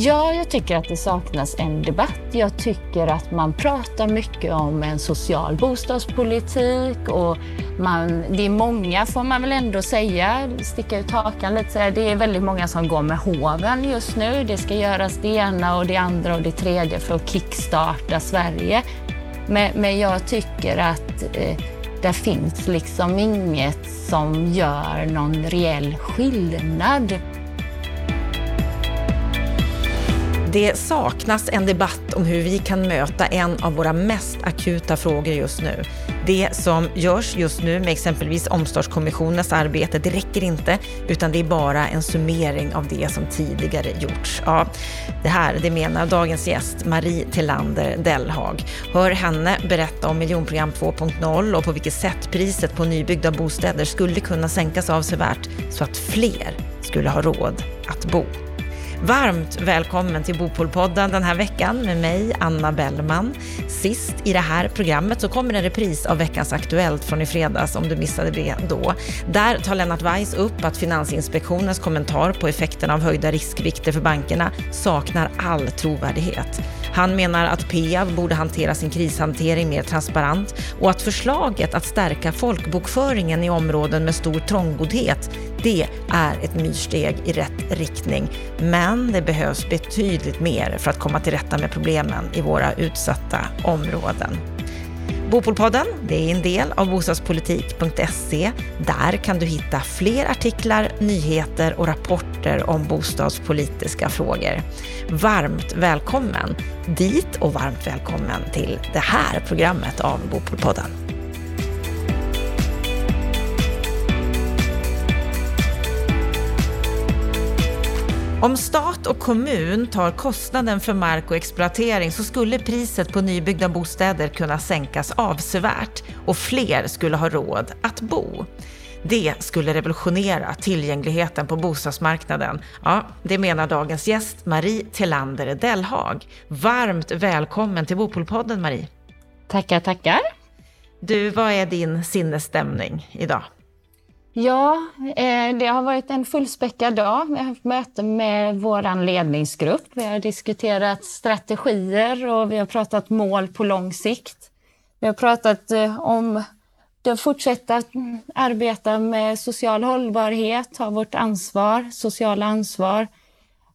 Ja, jag tycker att det saknas en debatt. Jag tycker att man pratar mycket om en social bostadspolitik och man, det är många, får man väl ändå säga, sticka ut hakan lite, så här. det är väldigt många som går med hoven just nu. Det ska göras det ena och det andra och det tredje för att kickstarta Sverige. Men, men jag tycker att eh, det finns liksom inget som gör någon reell skillnad. Det saknas en debatt om hur vi kan möta en av våra mest akuta frågor just nu. Det som görs just nu med exempelvis omstartskommissionens arbete, det räcker inte, utan det är bara en summering av det som tidigare gjorts. Ja, det här, det menar dagens gäst Marie Tillander Dellhag. Hör henne berätta om miljonprogram 2.0 och på vilket sätt priset på nybyggda bostäder skulle kunna sänkas avsevärt så att fler skulle ha råd att bo. Varmt välkommen till Bopolpodden den här veckan med mig, Anna Bellman. Sist i det här programmet så kommer en repris av veckans Aktuellt från i fredags om du missade det då. Där tar Lennart Weiss upp att Finansinspektionens kommentar på effekterna av höjda riskvikter för bankerna saknar all trovärdighet. Han menar att Peab borde hantera sin krishantering mer transparent och att förslaget att stärka folkbokföringen i områden med stor trångboddhet, det är ett myrsteg i rätt riktning. Men det behövs betydligt mer för att komma till rätta med problemen i våra utsatta områden. Bopolpodden det är en del av bostadspolitik.se. Där kan du hitta fler artiklar, nyheter och rapporter om bostadspolitiska frågor. Varmt välkommen dit och varmt välkommen till det här programmet av Bopolpodden. Om stat och kommun tar kostnaden för mark och exploatering så skulle priset på nybyggda bostäder kunna sänkas avsevärt och fler skulle ha råd att bo. Det skulle revolutionera tillgängligheten på bostadsmarknaden. Ja, det menar dagens gäst Marie Tillander Dellhag. Varmt välkommen till Bopolpodden Marie. Tackar, tackar. Du, vad är din sinnesstämning idag? Ja, eh, det har varit en fullspäckad dag. Vi har haft möte med vår ledningsgrupp. Vi har diskuterat strategier och vi har pratat mål på lång sikt. Vi har pratat eh, om att fortsätta arbeta med social hållbarhet, ha vårt ansvar, sociala ansvar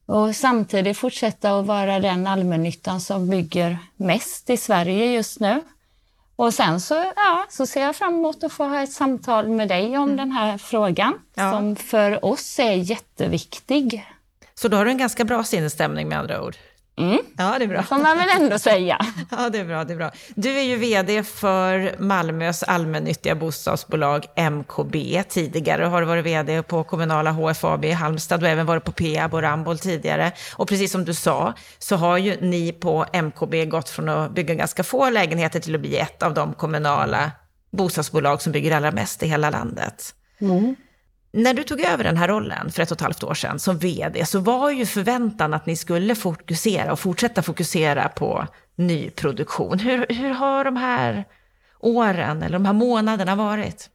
och samtidigt fortsätta att vara den allmännyttan som bygger mest i Sverige just nu. Och sen så, ja, så ser jag fram emot att få ha ett samtal med dig om mm. den här frågan ja. som för oss är jätteviktig. Så då har du en ganska bra sinnesstämning med andra ord? Mm. Ja, det är bra. får man väl ändå säga. ja, det är bra. Det är bra. Du är ju vd för Malmös allmännyttiga bostadsbolag MKB. Tidigare har du varit vd på kommunala HFAB i Halmstad och även varit på Peab och Ramboll tidigare. Och precis som du sa så har ju ni på MKB gått från att bygga ganska få lägenheter till att bli ett av de kommunala bostadsbolag som bygger allra mest i hela landet. Mm. När du tog över den här rollen för ett och ett halvt år sedan som vd så var ju förväntan att ni skulle fokusera och fortsätta fokusera på nyproduktion. Hur, hur har de här åren eller de här månaderna varit?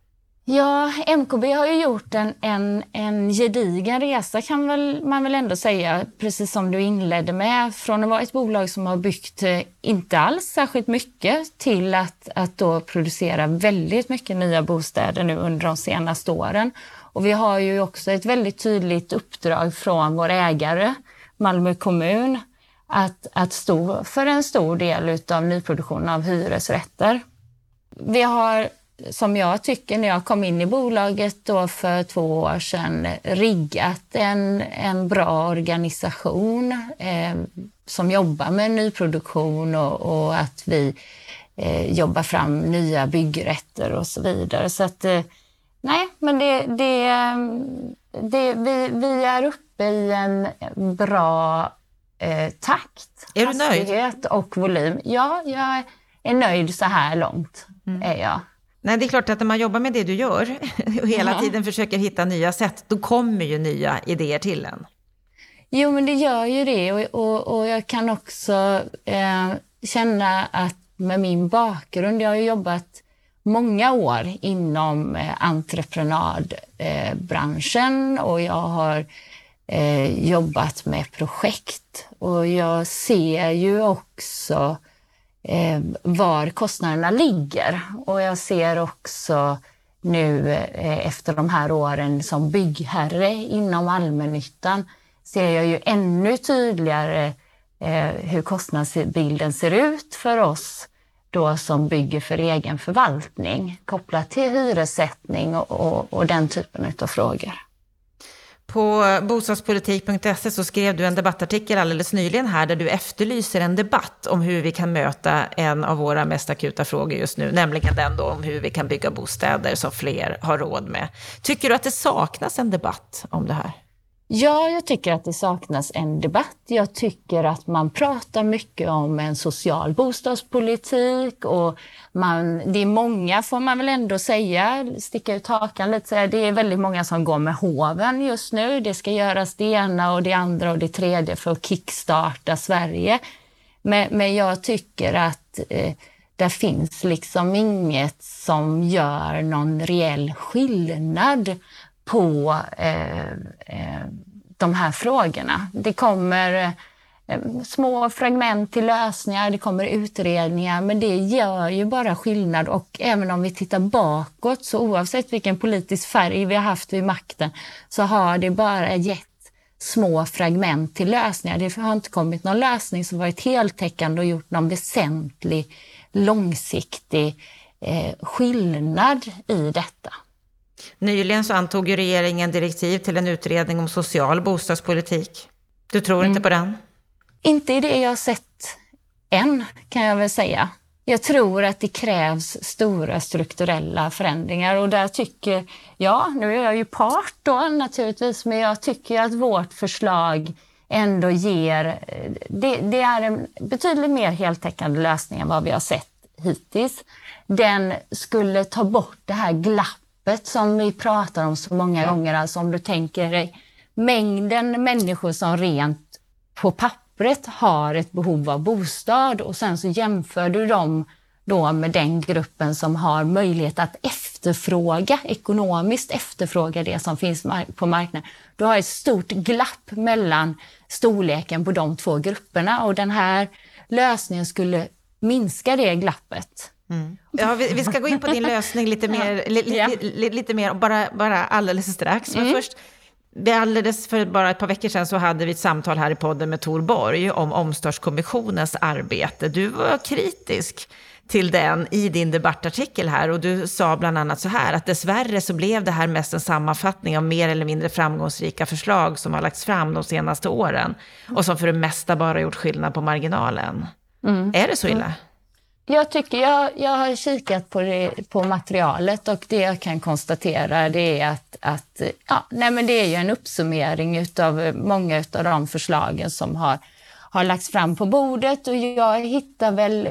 Ja, MKB har ju gjort en, en, en gedigen resa kan väl, man väl ändå säga, precis som du inledde med. Från att vara ett bolag som har byggt eh, inte alls särskilt mycket till att, att då producera väldigt mycket nya bostäder nu under de senaste åren. Och vi har ju också ett väldigt tydligt uppdrag från vår ägare, Malmö kommun, att, att stå för en stor del av nyproduktionen av hyresrätter. Vi har, som jag tycker när jag kom in i bolaget då för två år sedan, riggat en, en bra organisation eh, som jobbar med nyproduktion och, och att vi eh, jobbar fram nya byggrätter och så vidare. Så att eh, Nej, men det, det, det, vi, vi är uppe i en bra eh, takt. Är nöjd? och volym. Ja, jag är nöjd så här långt. Mm. Är jag. Nej, det är klart att när man jobbar med det du gör och hela ja. tiden försöker hitta nya sätt, då kommer ju nya idéer till en. Jo, men det gör ju det och, och, och jag kan också eh, känna att med min bakgrund, jag har jobbat många år inom eh, entreprenadbranschen och jag har eh, jobbat med projekt. Och jag ser ju också eh, var kostnaderna ligger. Och jag ser också nu efter de här åren som byggherre inom allmännyttan ser jag ju ännu tydligare hur kostnadsbilden ser ut för oss då som bygger för egen förvaltning kopplat till hyressättning och, och, och den typen av frågor. På bostadspolitik.se så skrev du en debattartikel alldeles nyligen här där du efterlyser en debatt om hur vi kan möta en av våra mest akuta frågor just nu, nämligen den då om hur vi kan bygga bostäder som fler har råd med. Tycker du att det saknas en debatt om det här? Ja, jag tycker att det saknas en debatt. Jag tycker att man pratar mycket om en social bostadspolitik och man, det är många, får man väl ändå säga, sticka ut hakan lite, säga, det är väldigt många som går med hoven just nu. Det ska göras det ena och det andra och det tredje för att kickstarta Sverige. Men, men jag tycker att eh, det finns liksom inget som gör någon reell skillnad på eh, eh, de här frågorna. Det kommer eh, små fragment till lösningar, det kommer utredningar, men det gör ju bara skillnad och även om vi tittar bakåt, så oavsett vilken politisk färg vi har haft vid makten, så har det bara gett små fragment till lösningar. Det har inte kommit någon lösning som varit heltäckande och gjort någon väsentlig långsiktig eh, skillnad i detta. Nyligen så antog ju regeringen direktiv till en utredning om social bostadspolitik. Du tror mm. inte på den? Inte i det jag har sett än, kan jag väl säga. Jag tror att det krävs stora strukturella förändringar och där tycker jag, nu är jag ju part då naturligtvis, men jag tycker att vårt förslag ändå ger, det, det är en betydligt mer heltäckande lösning än vad vi har sett hittills. Den skulle ta bort det här glappet begreppet som vi pratar om så många gånger. Alltså om du tänker dig mängden människor som rent på pappret har ett behov av bostad och sen så jämför du dem då med den gruppen som har möjlighet att efterfråga, ekonomiskt efterfråga det som finns på marknaden. Du har ett stort glapp mellan storleken på de två grupperna och den här lösningen skulle minska det glappet. Mm. Ja, vi, vi, ska gå in på din lösning lite mer, li, li, li, lite mer bara, bara alldeles strax. Men mm. först, vi alldeles för bara ett par veckor sedan så hade vi ett samtal här i podden med Tor Borg om Omstartskommissionens arbete. Du var kritisk till den i din debattartikel här och du sa bland annat så här att dessvärre så blev det här mest en sammanfattning av mer eller mindre framgångsrika förslag som har lagts fram de senaste åren och som för det mesta bara gjort skillnad på marginalen. Mm. Är det så illa? Jag tycker jag, jag har kikat på, det, på materialet och det jag kan konstatera det är att, att ja, nej men det är ju en uppsummering av många av de förslagen som har, har lagts fram på bordet. Och jag hittar väl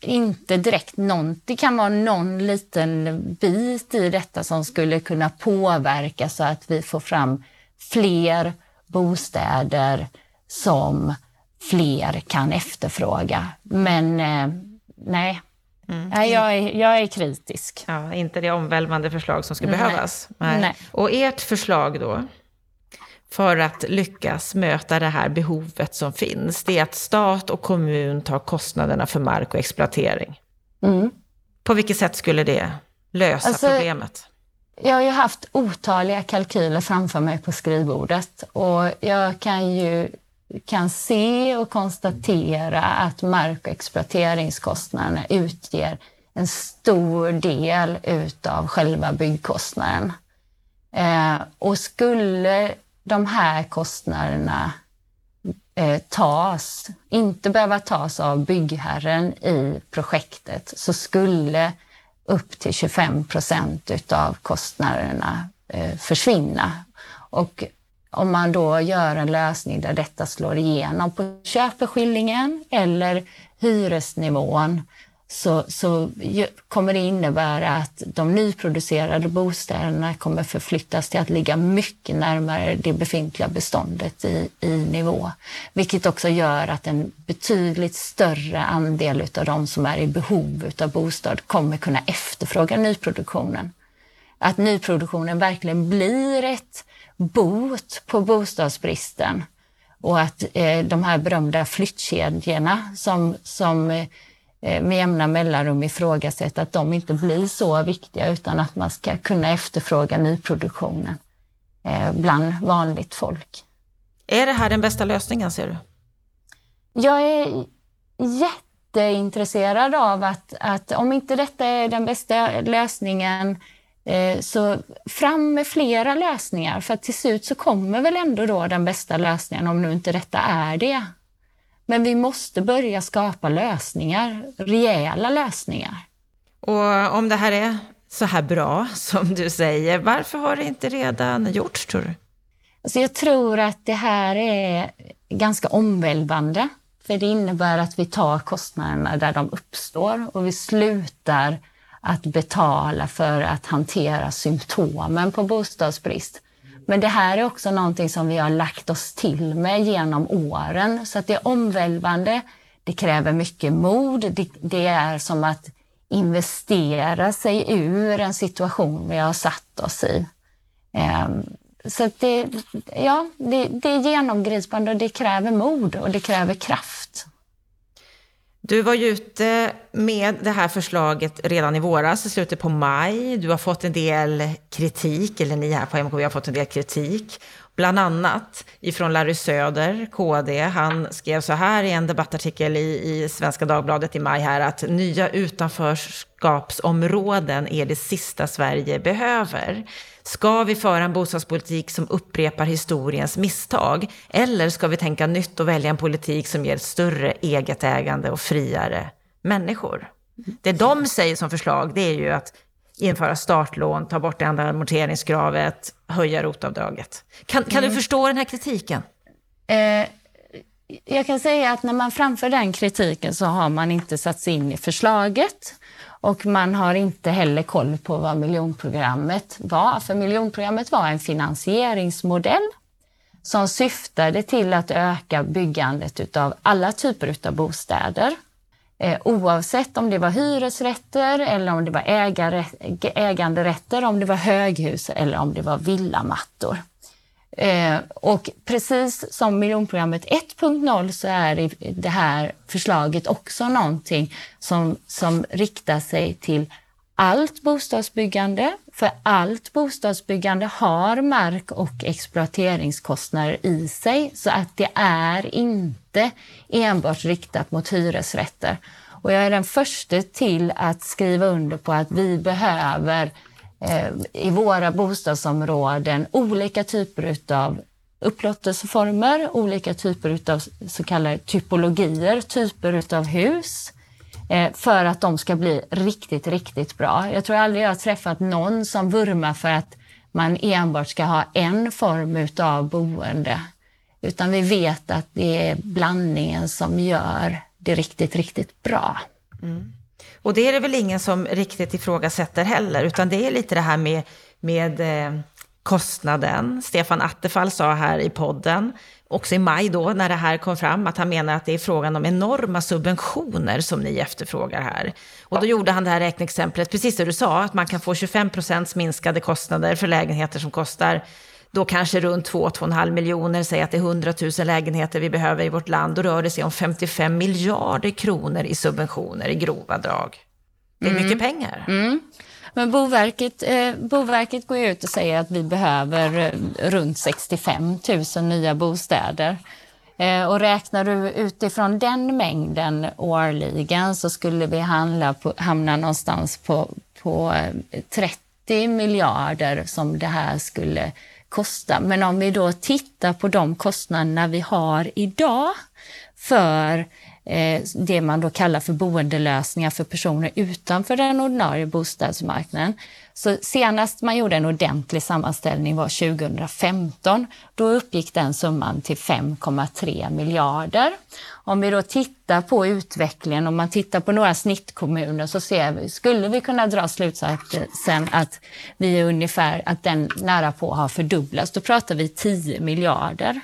inte direkt någon, det kan vara någon liten bit i detta som skulle kunna påverka så att vi får fram fler bostäder som fler kan efterfråga. Men eh, nej, Mm. Nej, jag är, jag är kritisk. Ja, inte det omvälvande förslag som ska nej. behövas. Nej. Nej. Och ert förslag då, för att lyckas möta det här behovet som finns, det är att stat och kommun tar kostnaderna för mark och exploatering. Mm. På vilket sätt skulle det lösa alltså, problemet? Jag har ju haft otaliga kalkyler framför mig på skrivbordet och jag kan ju kan se och konstatera att mark och exploateringskostnaderna utger en stor del utav själva byggkostnaden. Eh, och skulle de här kostnaderna eh, tas, inte behöva tas av byggherren i projektet, så skulle upp till 25 procent utav kostnaderna eh, försvinna. Och om man då gör en lösning där detta slår igenom på köpeskillingen eller hyresnivån så, så kommer det innebära att de nyproducerade bostäderna kommer förflyttas till att ligga mycket närmare det befintliga beståndet i, i nivå. Vilket också gör att en betydligt större andel av de som är i behov av bostad kommer kunna efterfråga nyproduktionen. Att nyproduktionen verkligen blir ett bot på bostadsbristen och att eh, de här berömda flyttkedjorna som, som eh, med jämna mellanrum ifrågasätter att de inte blir så viktiga utan att man ska kunna efterfråga nyproduktionen eh, bland vanligt folk. Är det här den bästa lösningen ser du? Jag är jätteintresserad av att, att om inte detta är den bästa lösningen så fram med flera lösningar, för till slut så kommer väl ändå då den bästa lösningen, om nu inte detta är det. Men vi måste börja skapa lösningar, rejäla lösningar. Och om det här är så här bra som du säger, varför har det inte redan gjorts tror du? Alltså jag tror att det här är ganska omvälvande, för det innebär att vi tar kostnaderna där de uppstår och vi slutar att betala för att hantera symptomen på bostadsbrist. Men det här är också någonting som vi har lagt oss till med genom åren, så att det är omvälvande. Det kräver mycket mod. Det, det är som att investera sig ur en situation vi har satt oss i. Ehm, så det, ja, det, det är genomgripande och det kräver mod och det kräver kraft. Du var ju ute med det här förslaget redan i våras, i slutet på maj. Du har fått en del kritik, eller ni här på MKB har fått en del kritik. Bland annat ifrån Larry Söder, KD. Han skrev så här i en debattartikel i, i Svenska Dagbladet i maj här att nya utanförskapsområden är det sista Sverige behöver. Ska vi föra en bostadspolitik som upprepar historiens misstag? Eller ska vi tänka nytt och välja en politik som ger större eget ägande och friare människor? Det de säger som förslag, det är ju att införa startlån, ta bort det enda amorteringskravet, höja rotavdraget. Kan, kan mm. du förstå den här kritiken? Eh, jag kan säga att när man framför den kritiken så har man inte satt sig in i förslaget. Och man har inte heller koll på vad miljonprogrammet var, för miljonprogrammet var en finansieringsmodell som syftade till att öka byggandet av alla typer av bostäder. Eh, oavsett om det var hyresrätter eller om det var ägare, äganderätter, om det var höghus eller om det var villamattor. Eh, och precis som miljonprogrammet 1.0 så är det här förslaget också någonting som, som riktar sig till allt bostadsbyggande. För allt bostadsbyggande har mark och exploateringskostnader i sig, så att det är inte enbart riktat mot hyresrätter. Och jag är den första till att skriva under på att vi behöver Eh, i våra bostadsområden olika typer av upplåtelseformer, olika typer av så kallade typologier, typer av hus eh, Eh, för att de ska bli riktigt, riktigt bra. Jag tror aldrig jag har träffat någon som vurmar för att man enbart ska ha en form av boende. Utan vi vet att det är blandningen som gör det riktigt, riktigt bra. Mm. Och det är det väl ingen som riktigt ifrågasätter heller, utan det är lite det här med, med eh, kostnaden. Stefan Attefall sa här i podden, också i maj då, när det här kom fram, att han menar att det är frågan om enorma subventioner som ni efterfrågar här. Och då gjorde han det här räkneexemplet, precis det du sa, att man kan få 25 procents minskade kostnader för lägenheter som kostar då kanske runt 2-2,5 miljoner, säg att det är 100 000 lägenheter vi behöver i vårt land, då rör det sig om 55 miljarder kronor i subventioner i grova drag. Det är mm. mycket pengar. Mm. Men Boverket, eh, Boverket går ut och säger att vi behöver eh, runt 65 000 nya bostäder. Eh, och räknar du utifrån den mängden årligen så skulle vi handla på, hamna någonstans på, på eh, 30 miljarder som det här skulle kosta. Men om vi då tittar på de kostnaderna vi har idag för Eh, det man då kallar för boendelösningar för personer utanför den ordinarie bostadsmarknaden. Så senast man gjorde en ordentlig sammanställning var 2015. Då uppgick den summan till 5,3 miljarder. Om vi då tittar på utvecklingen, om man tittar på några snittkommuner så ser vi, skulle vi kunna dra slutsatsen att vi är ungefär, att den nära på har fördubblats. Då pratar vi 10 miljarder.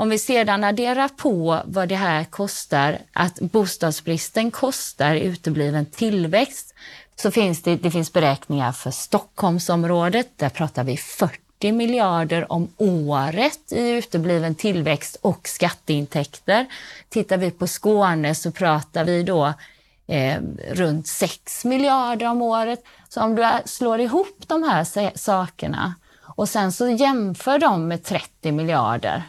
Om vi sedan adderar på vad det här kostar, att bostadsbristen kostar utebliven tillväxt, så finns det, det finns beräkningar för Stockholmsområdet, där pratar vi 40 miljarder om året i utebliven tillväxt och skatteintäkter. Tittar vi på Skåne så pratar vi då eh, runt 6 miljarder om året. Så om du slår ihop de här sakerna och sen så jämför dem med 30 miljarder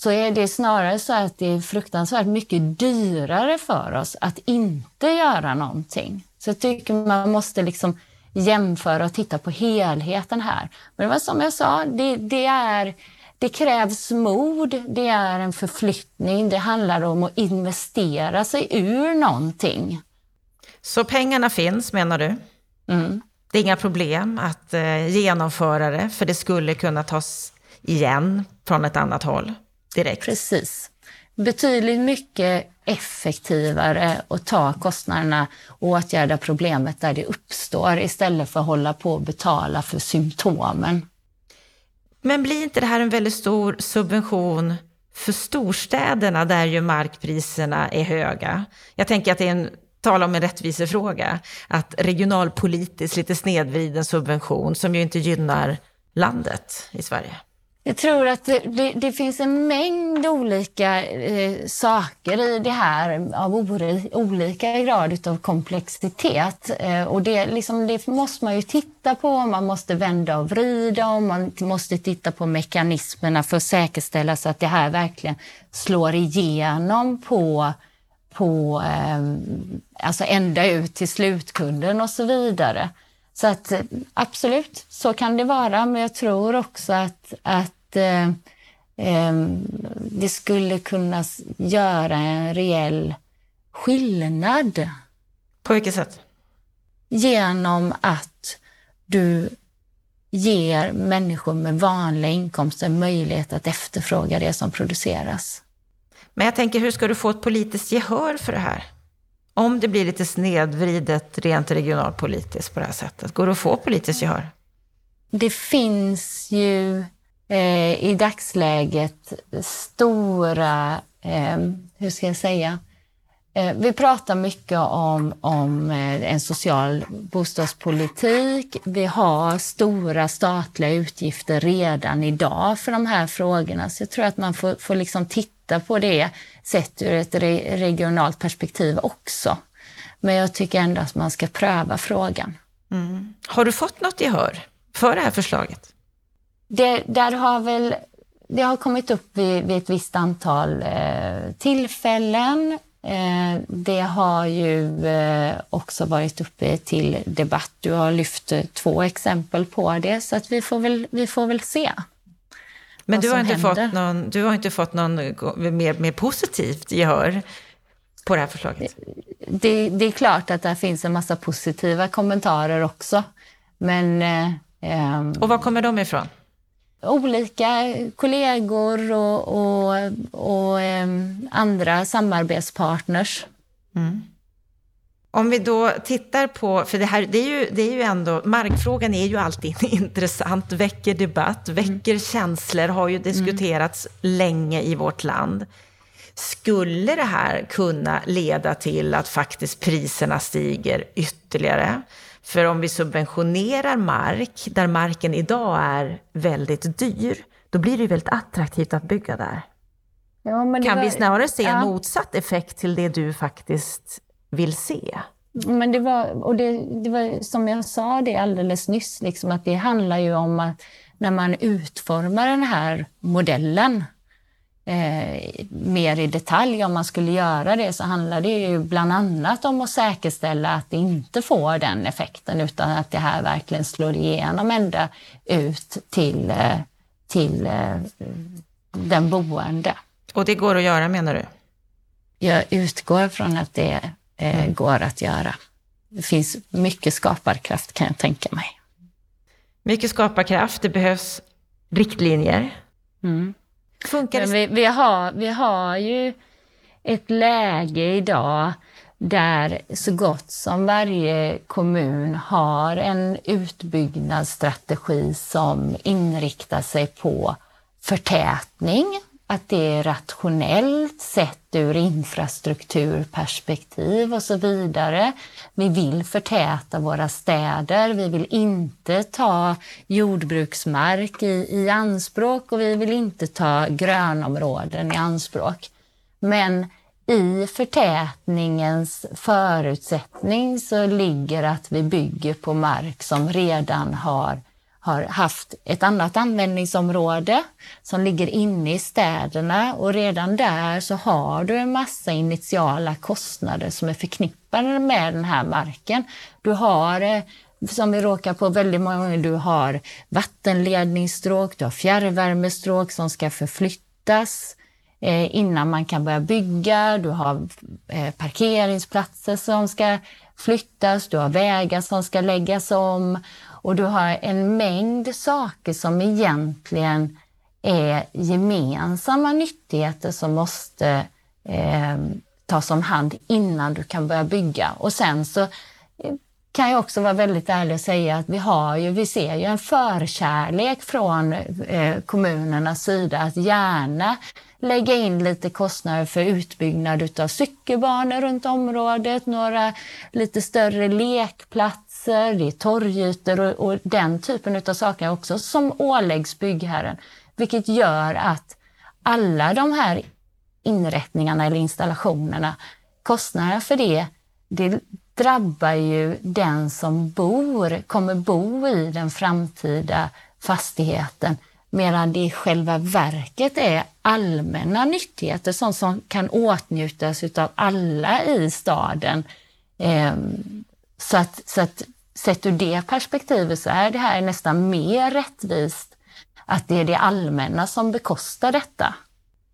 så är det snarare så att det är fruktansvärt mycket dyrare för oss att inte göra någonting. Så jag tycker man måste liksom jämföra och titta på helheten här. Men det var som jag sa, det, det, är, det krävs mod, det är en förflyttning, det handlar om att investera sig ur någonting. Så pengarna finns menar du? Mm. Det är inga problem att eh, genomföra det, för det skulle kunna tas igen från ett annat håll direkt? Precis. Betydligt mycket effektivare att ta kostnaderna och åtgärda problemet där det uppstår istället för att hålla på och betala för symptomen. Men blir inte det här en väldigt stor subvention för storstäderna där ju markpriserna är höga? Jag tänker att det är en tala om en rättvisefråga, att regionalpolitiskt lite snedvriden subvention som ju inte gynnar landet i Sverige. Jag tror att det, det, det finns en mängd olika eh, saker i det här av ori, olika grad av komplexitet. Eh, och det, liksom, det måste man ju titta på, man måste vända och vrida och man måste titta på mekanismerna för att säkerställa så att det här verkligen slår igenom på, på eh, alltså ända ut till slutkunden och så vidare. Så att absolut, så kan det vara, men jag tror också att, att eh, eh, det skulle kunna göra en reell skillnad. På vilket sätt? Genom att du ger människor med vanliga inkomster möjlighet att efterfråga det som produceras. Men jag tänker, hur ska du få ett politiskt gehör för det här? Om det blir lite snedvridet rent regionalpolitiskt på det här sättet, går det att få politiskt gehör? Det finns ju eh, i dagsläget stora, eh, hur ska jag säga, vi pratar mycket om, om eh, en social bostadspolitik. Vi har stora statliga utgifter redan idag för de här frågorna. Så jag tror att man får, får liksom titta på det sett ur ett re regionalt perspektiv också. Men jag tycker ändå att man ska pröva frågan. Mm. Har du fått något gehör för det här förslaget? det, där har väl, det har kommit upp vid, vid ett visst antal eh, tillfällen. Eh, det har ju eh, också varit uppe till debatt. Du har lyft eh, två exempel på det, så att vi får väl, vi får väl se. Men du har, inte fått någon, du har inte fått någon mer, mer positivt gehör på det här förslaget? Det, det, är klart att det finns en massa positiva kommentarer också. Men, eh, ehm, och var kommer de ifrån? Olika kollegor och, och, och eh, andra samarbetspartners. Mm. Om vi då tittar på, för det här, det är ju, det är ju ändå, markfrågan är ju alltid intressant, väcker debatt, väcker mm. känslor, har ju diskuterats mm. länge i vårt land. Skulle det här kunna leda till att faktiskt priserna stiger ytterligare? För om vi subventionerar mark, där marken idag är väldigt dyr, då blir det ju väldigt attraktivt att bygga där. Ja, kan var, vi snarare se en motsatt effekt till det du faktiskt vill se? Men det var, och det, det var som jag sa det alldeles nyss, liksom, att det handlar ju om att när man utformar den här modellen eh, mer i detalj om man skulle göra det så handlar det ju bland annat om att säkerställa att det inte får den effekten utan att det här verkligen slår igenom ända ut till, eh, till eh, den boende. Och det går att göra menar du? Jag utgår från att det eh, mm. går att göra. Det finns mycket skaparkraft kan jag tänka mig. Mycket skaparkraft, det behövs riktlinjer. Mm. Funkar det? Vi, vi, har, vi har ju ett läge idag där så gott som varje kommun har en utbyggnadsstrategi som inriktar sig på förtätning att det är rationellt sett ur infrastrukturperspektiv och så vidare. Vi vill förtäta våra städer, vi vill inte ta jordbruksmark i, i anspråk och vi vill inte ta grönområden i anspråk. Men i förtätningens förutsättning så ligger att vi bygger på mark som redan har har haft ett annat användningsområde som ligger inne i städerna. Och redan där så har du en massa initiala kostnader som är förknippade med den här marken. Du har, eh, som vi råkar på väldigt många gånger, du har vattenledningsstråk, du har fjärrvärmestråk som ska förflyttas eh, innan man kan börja bygga, du har eh, parkeringsplatser som ska flyttas, du har vägar som ska läggas om och du har en mängd saker som egentligen är gemensamma nyttigheter som måste eh, tas om hand innan du kan börja bygga. Och sen så eh, kan jag också vara väldigt ärlig och säga att vi, har ju, vi ser ju en förkärlek från eh, kommunernas sida att gärna lägga in lite kostnader för utbyggnad utav cykelbanor runt området, några lite större lekplatser, det är torgytor och, och den typen av saker också som åläggs byggherren. Vilket gör att alla de här inrättningarna eller installationerna, kostnaderna för det, det drabbar ju den som bor, kommer bo i den framtida fastigheten medan det i själva verket är allmänna nyttigheter, sånt som kan åtnjutas av alla i staden. Ehm, så att, så att sett ur det perspektivet så är det här nästan mer rättvist att det är det allmänna som bekostar detta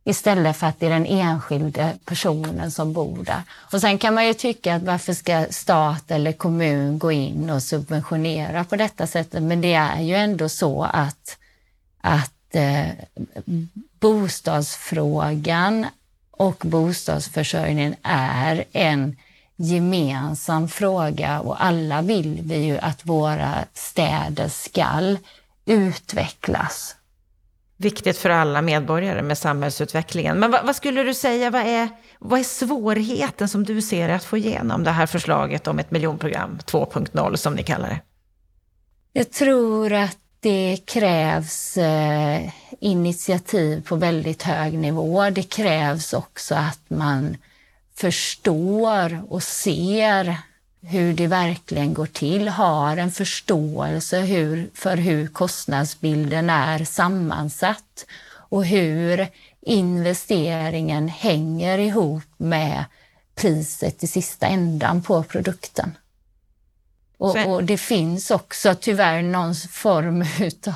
istället för att det är den enskilde personen som bor där. Och sen kan man ju tycka att varför ska stat eller kommun gå in och subventionera på detta sättet? Men det är ju ändå så att att eh, bostadsfrågan och bostadsförsörjningen är en gemensam fråga och alla vill vi ju att våra städer skall utvecklas. Viktigt för alla medborgare med samhällsutvecklingen. Men vad, vad, skulle du säga, vad är, vad är svårigheten som du ser att få igenom det här förslaget om ett miljonprogram 2.0 som ni kallar det? Jag tror att det krävs eh, initiativ på väldigt hög nivå. Det krävs också att man förstår och ser hur det verkligen går till, har en förståelse hur, för hur kostnadsbilden är sammansatt och hur investeringen hänger ihop med priset i sista ändan på produkten. Och, och, det finns också tyvärr någon form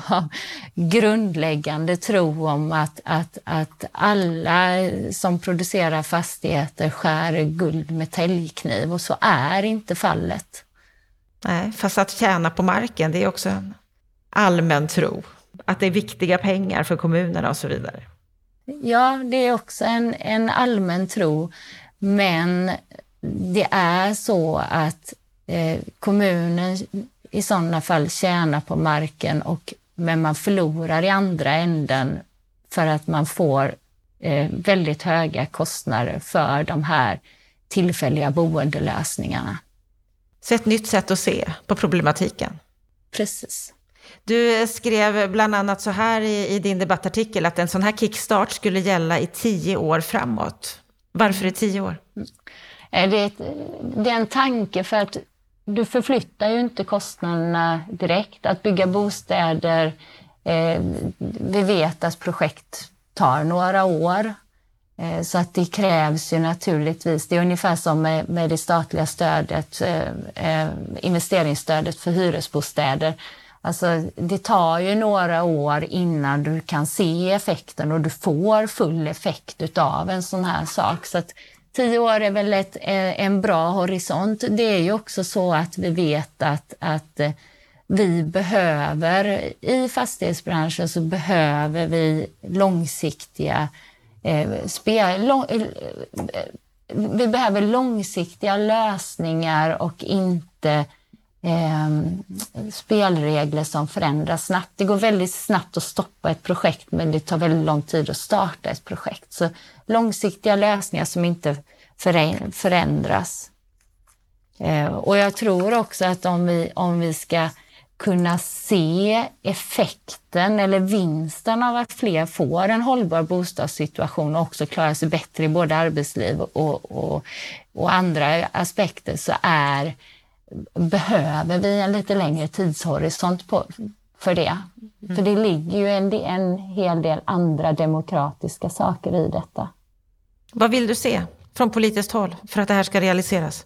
av grundläggande tro om att, att, att alla som producerar fastigheter skär guld med täljkniv och så är inte fallet. Nej, fast att tjäna på marken, det är också en allmän tro. Att det är viktiga pengar för kommunerna och så vidare. Ja, det är också en, en allmän tro. Men det är så att eh, kommunen i sådana fall tjänar på marken och, men man förlorar i andra änden för att man får eh, väldigt höga kostnader för de här tillfälliga boendelösningarna. Så ett nytt sätt att se på problematiken. Precis. Du skrev bland annat så här i, i, din debattartikel att en sån här kickstart skulle gälla i tio år framåt. Varför i tio år? Mm. Det är, ett, det är en tanke för att du förflyttar ju inte kostnaderna direkt. Att bygga bostäder, eh, vi vet att projekt tar några år. Eh, så att det krävs ju naturligtvis, det är ungefär som med, med det statliga stödet, eh, eh investeringsstödet för hyresbostäder. Alltså, det tar ju några år innan du kan se effekten och du får full effekt utav en sån här sak. Så att Tio år är väl ett, eh, en bra horisont. Det är ju också så att vi vet att, att eh, vi behöver, i fastighetsbranschen så behöver vi långsiktiga eh, spel, lång, eh, eh, vi behöver långsiktiga lösningar och inte eh, spelregler som förändras snabbt. Det går väldigt snabbt att stoppa ett projekt men det tar väldigt lång tid att starta ett projekt. Så långsiktiga lösningar som inte förändras. Eh, och jag tror också att om vi, om vi ska kunna se effekten eller vinsten av att fler får en hållbar bostadssituation och också klarar sig bättre i både arbetsliv och, och, och andra aspekter så är, behöver vi en lite längre tidshorisont på, för det. Mm. För det ligger ju en, en hel del andra demokratiska saker i detta. Vad vill du se från politiskt håll för att det här ska realiseras?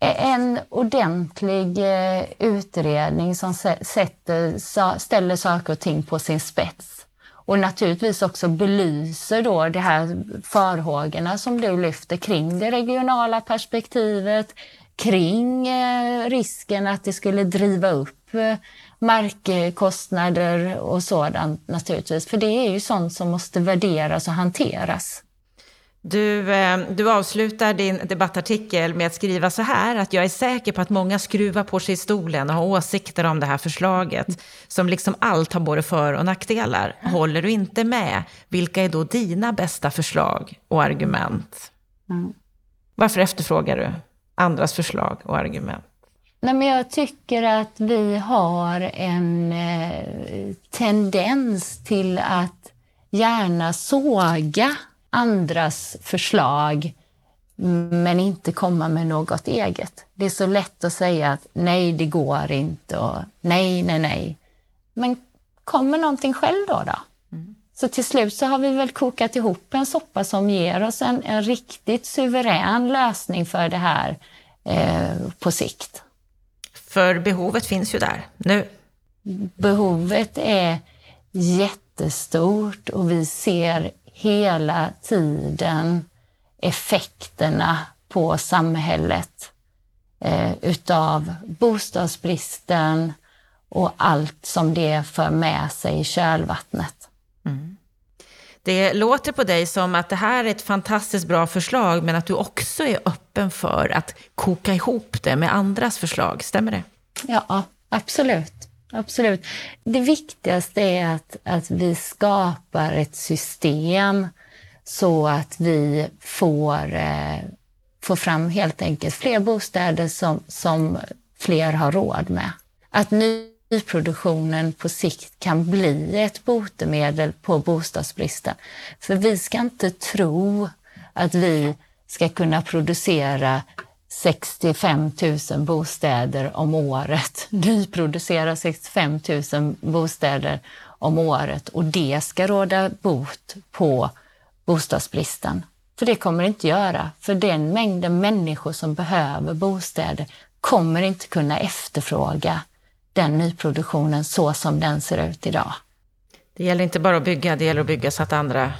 en ordentlig eh, utredning som sätter, ställer saker och ting på sin spets. Och naturligtvis också belyser då de här farhågorna som du lyfter kring det regionala perspektivet, kring eh, risken att det skulle driva upp eh, markkostnader och sådant naturligtvis. För det är ju sånt som måste värderas och hanteras. Du, eh, du avslutar din debattartikel med att skriva så här, att jag är säker på att många skruvar på sig i stolen och har åsikter om det här förslaget, som liksom allt har både för och nackdelar. Håller du inte med, vilka är då dina bästa förslag och argument? Mm. Varför efterfrågar du andras förslag och argument? Nej, men jag tycker att vi har en eh, tendens till att gärna såga andras förslag men inte komma med något eget. Det är så lätt att säga att nej, det går inte och nej, nej, nej. Men kom med någonting själv då. då. Så till slut så har vi väl kokat ihop en soppa som ger oss en, en riktigt suverän lösning för det här eh, på sikt. För behovet finns ju där nu. Behovet är jättestort och vi ser hela tiden effekterna på samhället eh, utav bostadsbristen och allt som det för med sig i kölvattnet. Mm. Det låter på dig som att det här är ett fantastiskt bra förslag, men att du också är öppen för att koka ihop det med andras förslag. Stämmer det? Ja, absolut. Absolut. Det viktigaste är att, att vi skapar ett system så att vi får, eh, får fram helt enkelt fler bostäder som, som fler har råd med. Att nyproduktionen på sikt kan bli ett botemedel på bostadsbristen. För vi ska inte tro att vi ska kunna producera 65 000 bostäder om året, nyproducera 65 000 bostäder om året och det ska råda bot på bostadsbristen. För det kommer det inte göra, för den mängden människor som behöver bostäder kommer inte kunna efterfråga den nyproduktionen så som den ser ut idag. Det gäller inte bara att bygga, det gäller att bygga så att andra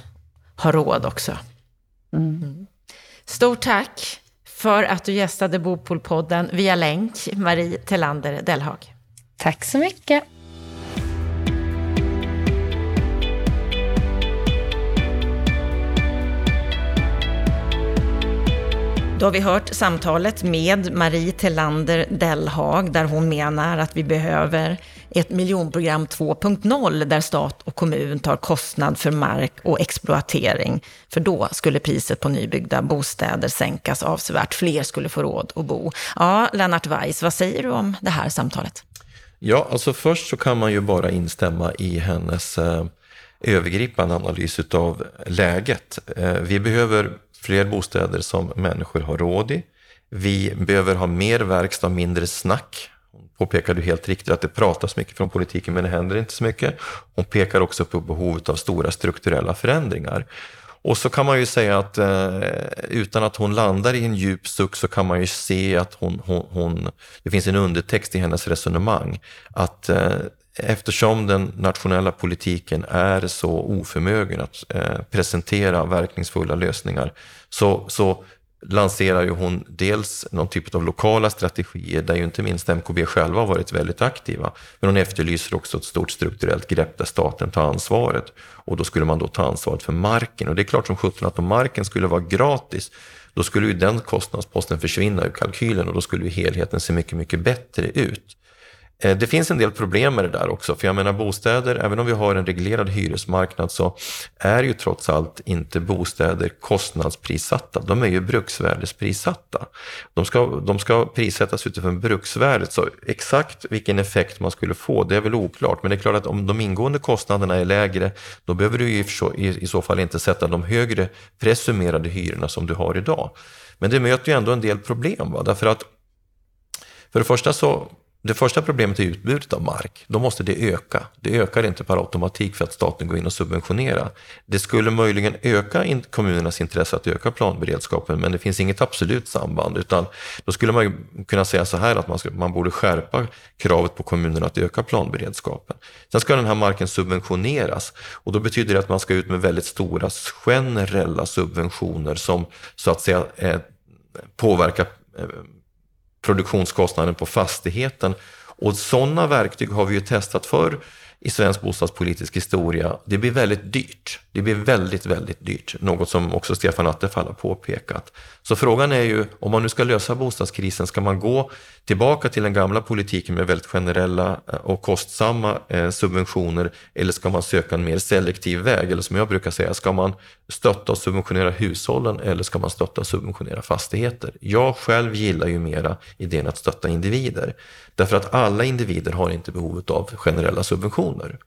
har råd också. Mm. Mm. Stort tack för att du gästade Bopolpodden via länk, Marie Tellander Dellhag. Tack så mycket. Då har vi hört samtalet med Marie Tellander Dellhag där hon menar att vi behöver ett miljonprogram 2.0 där stat och kommun tar kostnad för mark och exploatering. För då skulle priset på nybyggda bostäder sänkas avsevärt. Fler skulle få råd att bo. Ja, Lennart Weiss, vad säger du om det här samtalet? Ja, alltså först så kan man ju bara instämma i hennes eh, övergripande analys av läget. Eh, vi behöver fler bostäder som människor har råd i. Vi behöver ha mer verkstad mindre snack. Hon påpekade helt riktigt att det pratas mycket från politiken men det händer inte så mycket. Hon pekar också på behovet av stora strukturella förändringar. Och så kan man ju säga att eh, utan att hon landar i en djup suck så kan man ju se att hon, hon, hon det finns en undertext i hennes resonemang. Att eh, eftersom den nationella politiken är så oförmögen att eh, presentera verkningsfulla lösningar så, så lanserar ju hon dels någon typ av lokala strategier där ju inte minst MKB själva har varit väldigt aktiva. Men hon efterlyser också ett stort strukturellt grepp där staten tar ansvaret. Och då skulle man då ta ansvaret för marken. Och det är klart som sjutton att om marken skulle vara gratis då skulle ju den kostnadsposten försvinna ur kalkylen och då skulle ju helheten se mycket, mycket bättre ut. Eh, det finns en del problem med det där också, för jag menar bostäder, även om vi har en reglerad hyresmarknad så är ju trots allt inte bostäder kostnadsprissatta. De är ju bruksvärdesprissatta. De ska, de ska prissättas utifrån bruksvärdet, så exakt vilken effekt man skulle få, det är väl oklart. Men det är klart att om de ingående kostnaderna är lägre, då behöver du i, i så fall inte sätta de högre presumerade hyrorna som du har idag. Men det möter ju ändå en del problem, va? därför att för det första så det första problemet är utbudet av mark. Då måste det öka. Det ökar inte per automatik för att staten går in och subventionerar. Det skulle möjligen öka kommunernas intresse att öka planberedskapen, men det finns inget absolut samband. Utan då skulle man kunna säga så här att man, ska, man borde skärpa kravet på kommunerna att öka planberedskapen. Sen ska den här marken subventioneras och då betyder det att man ska ut med väldigt stora generella subventioner som så att säga eh, påverkar eh, produktionskostnaden på fastigheten. Och sådana verktyg har vi ju testat förr i svensk bostadspolitisk historia. Det blir väldigt dyrt. Det blir väldigt, väldigt dyrt. Något som också Stefan Attefall har påpekat. Så frågan är ju, om man nu ska lösa bostadskrisen, ska man gå tillbaka till den gamla politiken med väldigt generella eh, och kostsamma eh, subventioner eller ska man söka en mer selektiv väg? Eller som jag brukar säga, ska man stötta och subventionera hushållen eller ska man stötta och subventionera fastigheter? Jag själv gillar ju mera idén att stötta individer. Därför att alla individer har inte behovet av generella subventioner.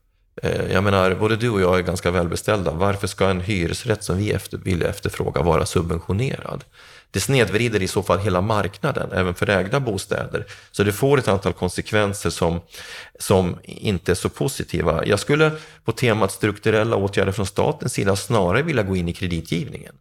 Eh, jag menar, både du och jag är ganska välbeställda. Varför ska en hyresrätt som vi efter, vill efterfråga vara subventionerad? Det snedvrider i så fall hela marknaden, även för ägda bostäder. Så det får ett antal konsekvenser som, som inte är så positiva. Jag skulle på temat strukturella åtgärder från statens sida snarare vilja gå in i kreditgivningen.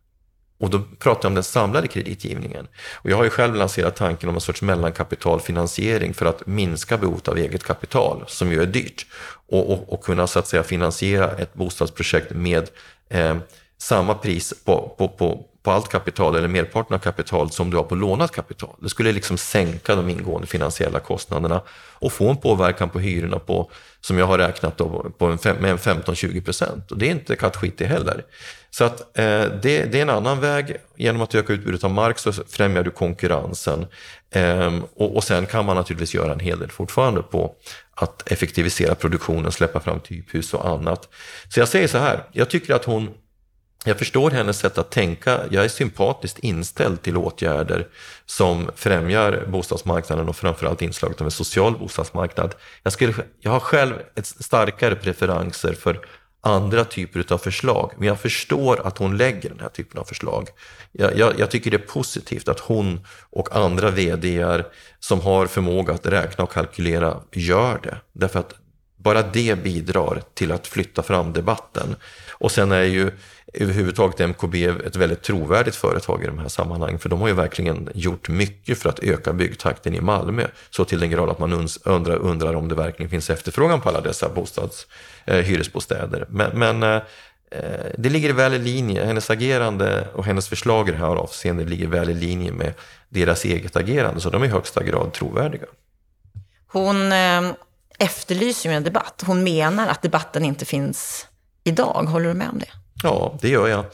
Och då pratar jag om den samlade kreditgivningen. Och jag har ju själv lanserat tanken om en sorts mellankapitalfinansiering för att minska behovet av eget kapital, som ju är dyrt. Och, och, och kunna så att säga finansiera ett bostadsprojekt med eh, samma pris på, på, på, på allt kapital eller merparten av kapital som du har på lånat kapital. Det skulle liksom sänka de ingående finansiella kostnaderna och få en påverkan på hyrorna på, som jag har räknat då, på en, med en 15-20 procent. Och det är inte kattskit det heller. Så att, eh, det, det, är en annan väg. Genom att öka utbudet av mark så främjar du konkurrensen. Eh, och, och sen kan man naturligtvis göra en hel del fortfarande på att effektivisera produktionen, släppa fram typhus och annat. Så jag säger så här, jag tycker att hon jag förstår hennes sätt att tänka. Jag är sympatiskt inställd till åtgärder som främjar bostadsmarknaden och framförallt inslaget av en social bostadsmarknad. Jag, skulle, jag har själv ett starkare preferenser för andra typer av förslag. Men jag förstår att hon lägger den här typen av förslag. Jag, jag, jag tycker det är positivt att hon och andra vdar som har förmåga att räkna och kalkylera gör det. Därför att bara det bidrar till att flytta fram debatten. Och sen är ju överhuvudtaget MKB ett väldigt trovärdigt företag i de här sammanhangen. För de har ju verkligen gjort mycket för att öka byggtakten i Malmö. Så till den grad att man undrar, undrar om det verkligen finns efterfrågan på alla dessa bostads, eh, hyresbostäder. Men, men eh, eh, det ligger väl i linje, hennes agerande och hennes förslag i det här avseendet ligger väl i linje med deras eget agerande. Så de är i högsta grad trovärdiga. Hon eh, efterlyser ju en debatt. Hon menar att debatten inte finns idag. Håller du med om det? Ja, det gör jag.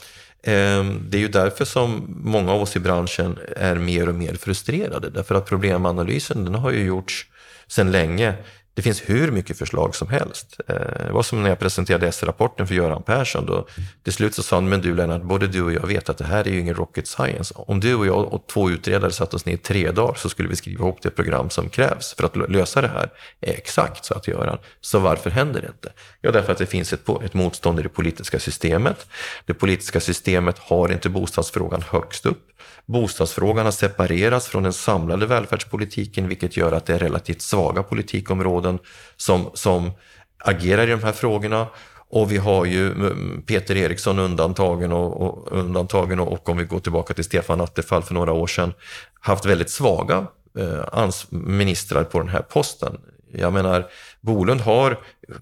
Ehm, det är ju därför som många av oss i branschen är mer och mer frustrerade. Därför att problemanalysen den har ju gjorts sedan länge. Det finns hur mycket förslag som helst. Eh, det var som när jag presenterade S-rapporten för Göran Persson. Då, till slut så sa han, men du Lennart, både du och jag vet att det här är ju ingen rocket science. Om du och jag och två utredare satt oss ner i tre dagar så skulle vi skriva ihop det program som krävs för att lösa det här. Exakt, sa att Göran. Så varför händer det inte? Ja, därför att det finns ett, ett motstånd i det politiska systemet. Det politiska systemet har inte bostadsfrågan högst upp. Bostadsfrågan har separerats från den samlade välfärdspolitiken vilket gör att det är relativt svaga politikområden som, som agerar i de här frågorna. Och vi har ju Peter Eriksson undantagen och, och, undantagen och, och om vi går tillbaka till Stefan Attefall för några år sedan haft väldigt svaga eh, ministrar på den här posten. Jag menar, Bolund har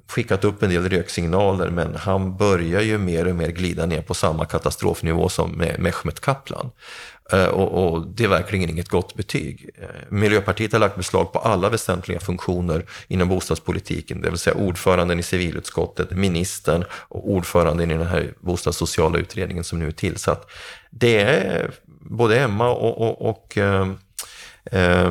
skickat upp en del röksignaler men han börjar ju mer och mer glida ner på samma katastrofnivå som med Mehmet Kaplan. Eh, och, och, det är verkligen inget gott betyg. Eh, Miljöpartiet har lagt beslag på alla väsentliga funktioner inom bostadspolitiken, det vill säga ordföranden i civilutskottet, ministern och ordföranden i den här bostadssociala utredningen som nu är tillsatt. Det är både Emma och, och, och eh, eh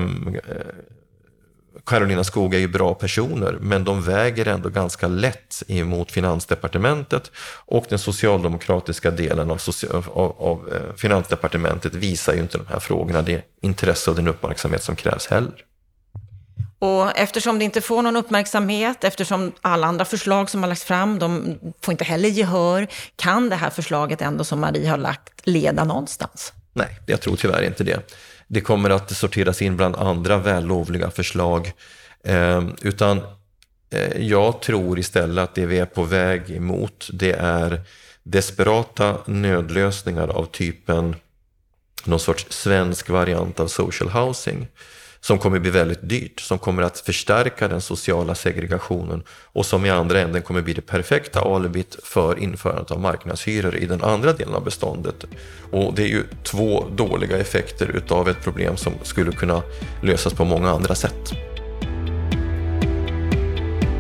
Carolina Skog är ju bra personer, men de väger ändå ganska lätt emot Finansdepartementet och den socialdemokratiska delen av, av, av eh, Finansdepartementet visar ju inte de här frågorna det intresse och den uppmärksamhet som krävs heller. Och eftersom det inte får någon uppmärksamhet, eftersom alla andra förslag som har lagts fram, de får inte heller gehör, kan det här förslaget ändå som Marie har lagt leda någonstans? Nej, jag tror tyvärr inte det det kommer att sorteras in bland andra vällovliga förslag. Eh, utan eh, jag tror istället att det vi är på väg emot det är desperata nödlösningar av typen någon sorts svensk variant av social housing som kommer bli väldigt dyrt, som kommer att förstärka den sociala segregationen och som i andra änden kommer bli det perfekta alibit för införandet av marknadshyror i den andra delen av beståndet. Och det är ju två dåliga effekter utav ett problem som skulle kunna lösas på många andra sätt.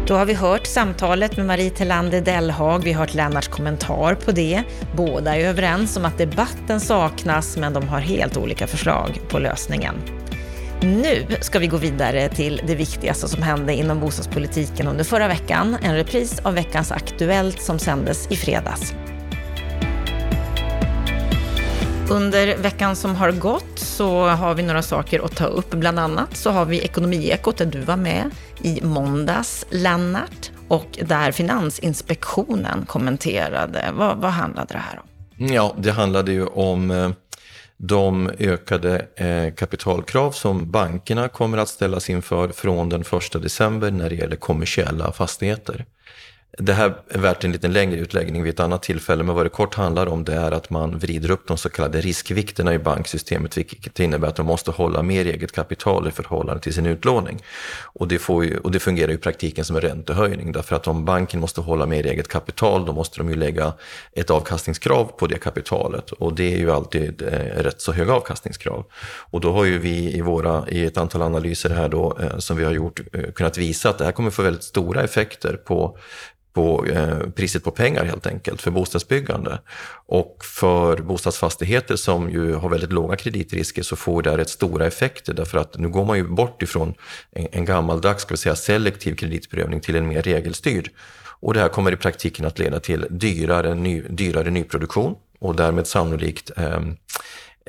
Då har vi hört samtalet med Marie Tellander Dellhag, vi har hört Lennarts kommentar på det. Båda är överens om att debatten saknas, men de har helt olika förslag på lösningen. Nu ska vi gå vidare till det viktigaste som hände inom bostadspolitiken under förra veckan. En repris av veckans Aktuellt som sändes i fredags. Under veckan som har gått så har vi några saker att ta upp. Bland annat så har vi Ekonomiekot där du var med i måndags, Lennart, och där Finansinspektionen kommenterade. Vad, vad handlade det här om? Ja, det handlade ju om eh, de ökade eh, kapitalkrav som bankerna kommer att ställas inför från den 1 december när det gäller kommersiella fastigheter. Det här är värt en lite längre utläggning vid ett annat tillfälle, men vad det kort handlar om det är att man vrider upp de så kallade riskvikterna i banksystemet, vilket innebär att de måste hålla mer eget kapital i förhållande till sin utlåning. Och det, får ju, och det fungerar i praktiken som en räntehöjning, därför att om banken måste hålla mer eget kapital, då måste de ju lägga ett avkastningskrav på det kapitalet. Och det är ju alltid eh, rätt så höga avkastningskrav. Och då har ju vi i, våra, i ett antal analyser här då, eh, som vi har gjort eh, kunnat visa att det här kommer få väldigt stora effekter på på eh, priset på pengar helt enkelt för bostadsbyggande. Och för bostadsfastigheter som ju har väldigt låga kreditrisker så får det rätt stora effekter därför att nu går man ju bort ifrån en, en gammaldags ska vi säga, selektiv kreditprövning till en mer regelstyrd. Och det här kommer i praktiken att leda till dyrare, ny, dyrare nyproduktion och därmed sannolikt eh,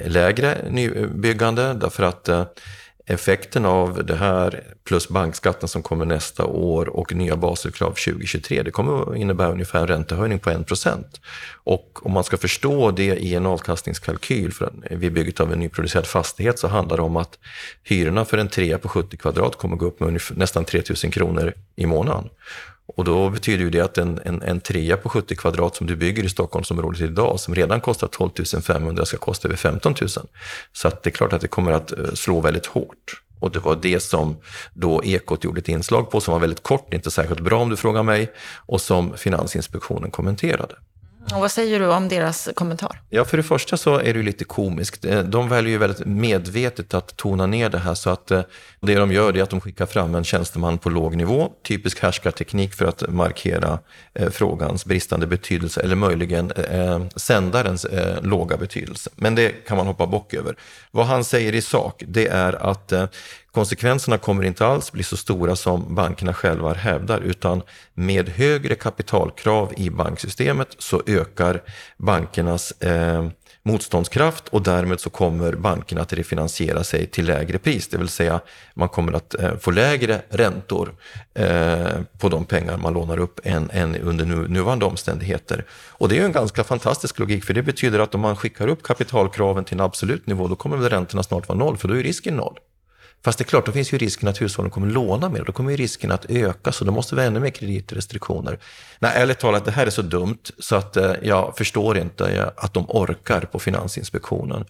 lägre nybyggande därför att eh, effekten av det här plus bankskatten som kommer nästa år och nya Baselkrav 2023, det kommer att innebära ungefär en räntehöjning på 1% Och om man ska förstå det i en avkastningskalkyl för vid bygget av en nyproducerad fastighet så handlar det om att hyrorna för en trea på 70 kvadrat kommer att gå upp med ungefär, nästan 3 000 kronor i månaden. Och då betyder ju det att en, en, en trea på 70 kvadrat som du bygger i Stockholmsområdet idag, som redan kostar 12 500, ska kosta över 15 000. Så att det är klart att det kommer att eh, slå väldigt hårt. Och det var det som då Ekot gjorde ett inslag på, som var väldigt kort, inte särskilt bra om du frågar mig, och som Finansinspektionen kommenterade. Och vad säger du om deras kommentar? Ja, för det första så är det ju lite komiskt. Eh, de väljer ju väldigt medvetet att tona ner det här så att eh, det de gör är att de skickar fram en tjänsteman på låg nivå, typisk härskarteknik för att markera eh, frågans bristande betydelse eller möjligen eh, sändarens eh, låga betydelse. Men det kan man hoppa bock över. Vad han säger i sak, det är att eh, Konsekvenserna kommer inte alls bli så stora som bankerna själva hävdar, utan med högre kapitalkrav i banksystemet så ökar bankernas eh, motståndskraft och därmed så kommer bankerna att refinansiera sig till lägre pris, det vill säga man kommer att eh, få lägre räntor eh, på de pengar man lånar upp än, än under nu, nuvarande omständigheter. Och det är ju en ganska fantastisk logik, för det betyder att om man skickar upp kapitalkraven till en absolut nivå, då kommer väl räntorna snart vara noll, för då är risken noll. Fast det är klart, då finns ju risken att hushållen kommer låna mer. Då kommer ju risken att öka, så då måste vi ha ännu mer kreditrestriktioner. Nej, ärligt talat, det här är så dumt så att eh, jag förstår inte eh, att de orkar på Finansinspektionen.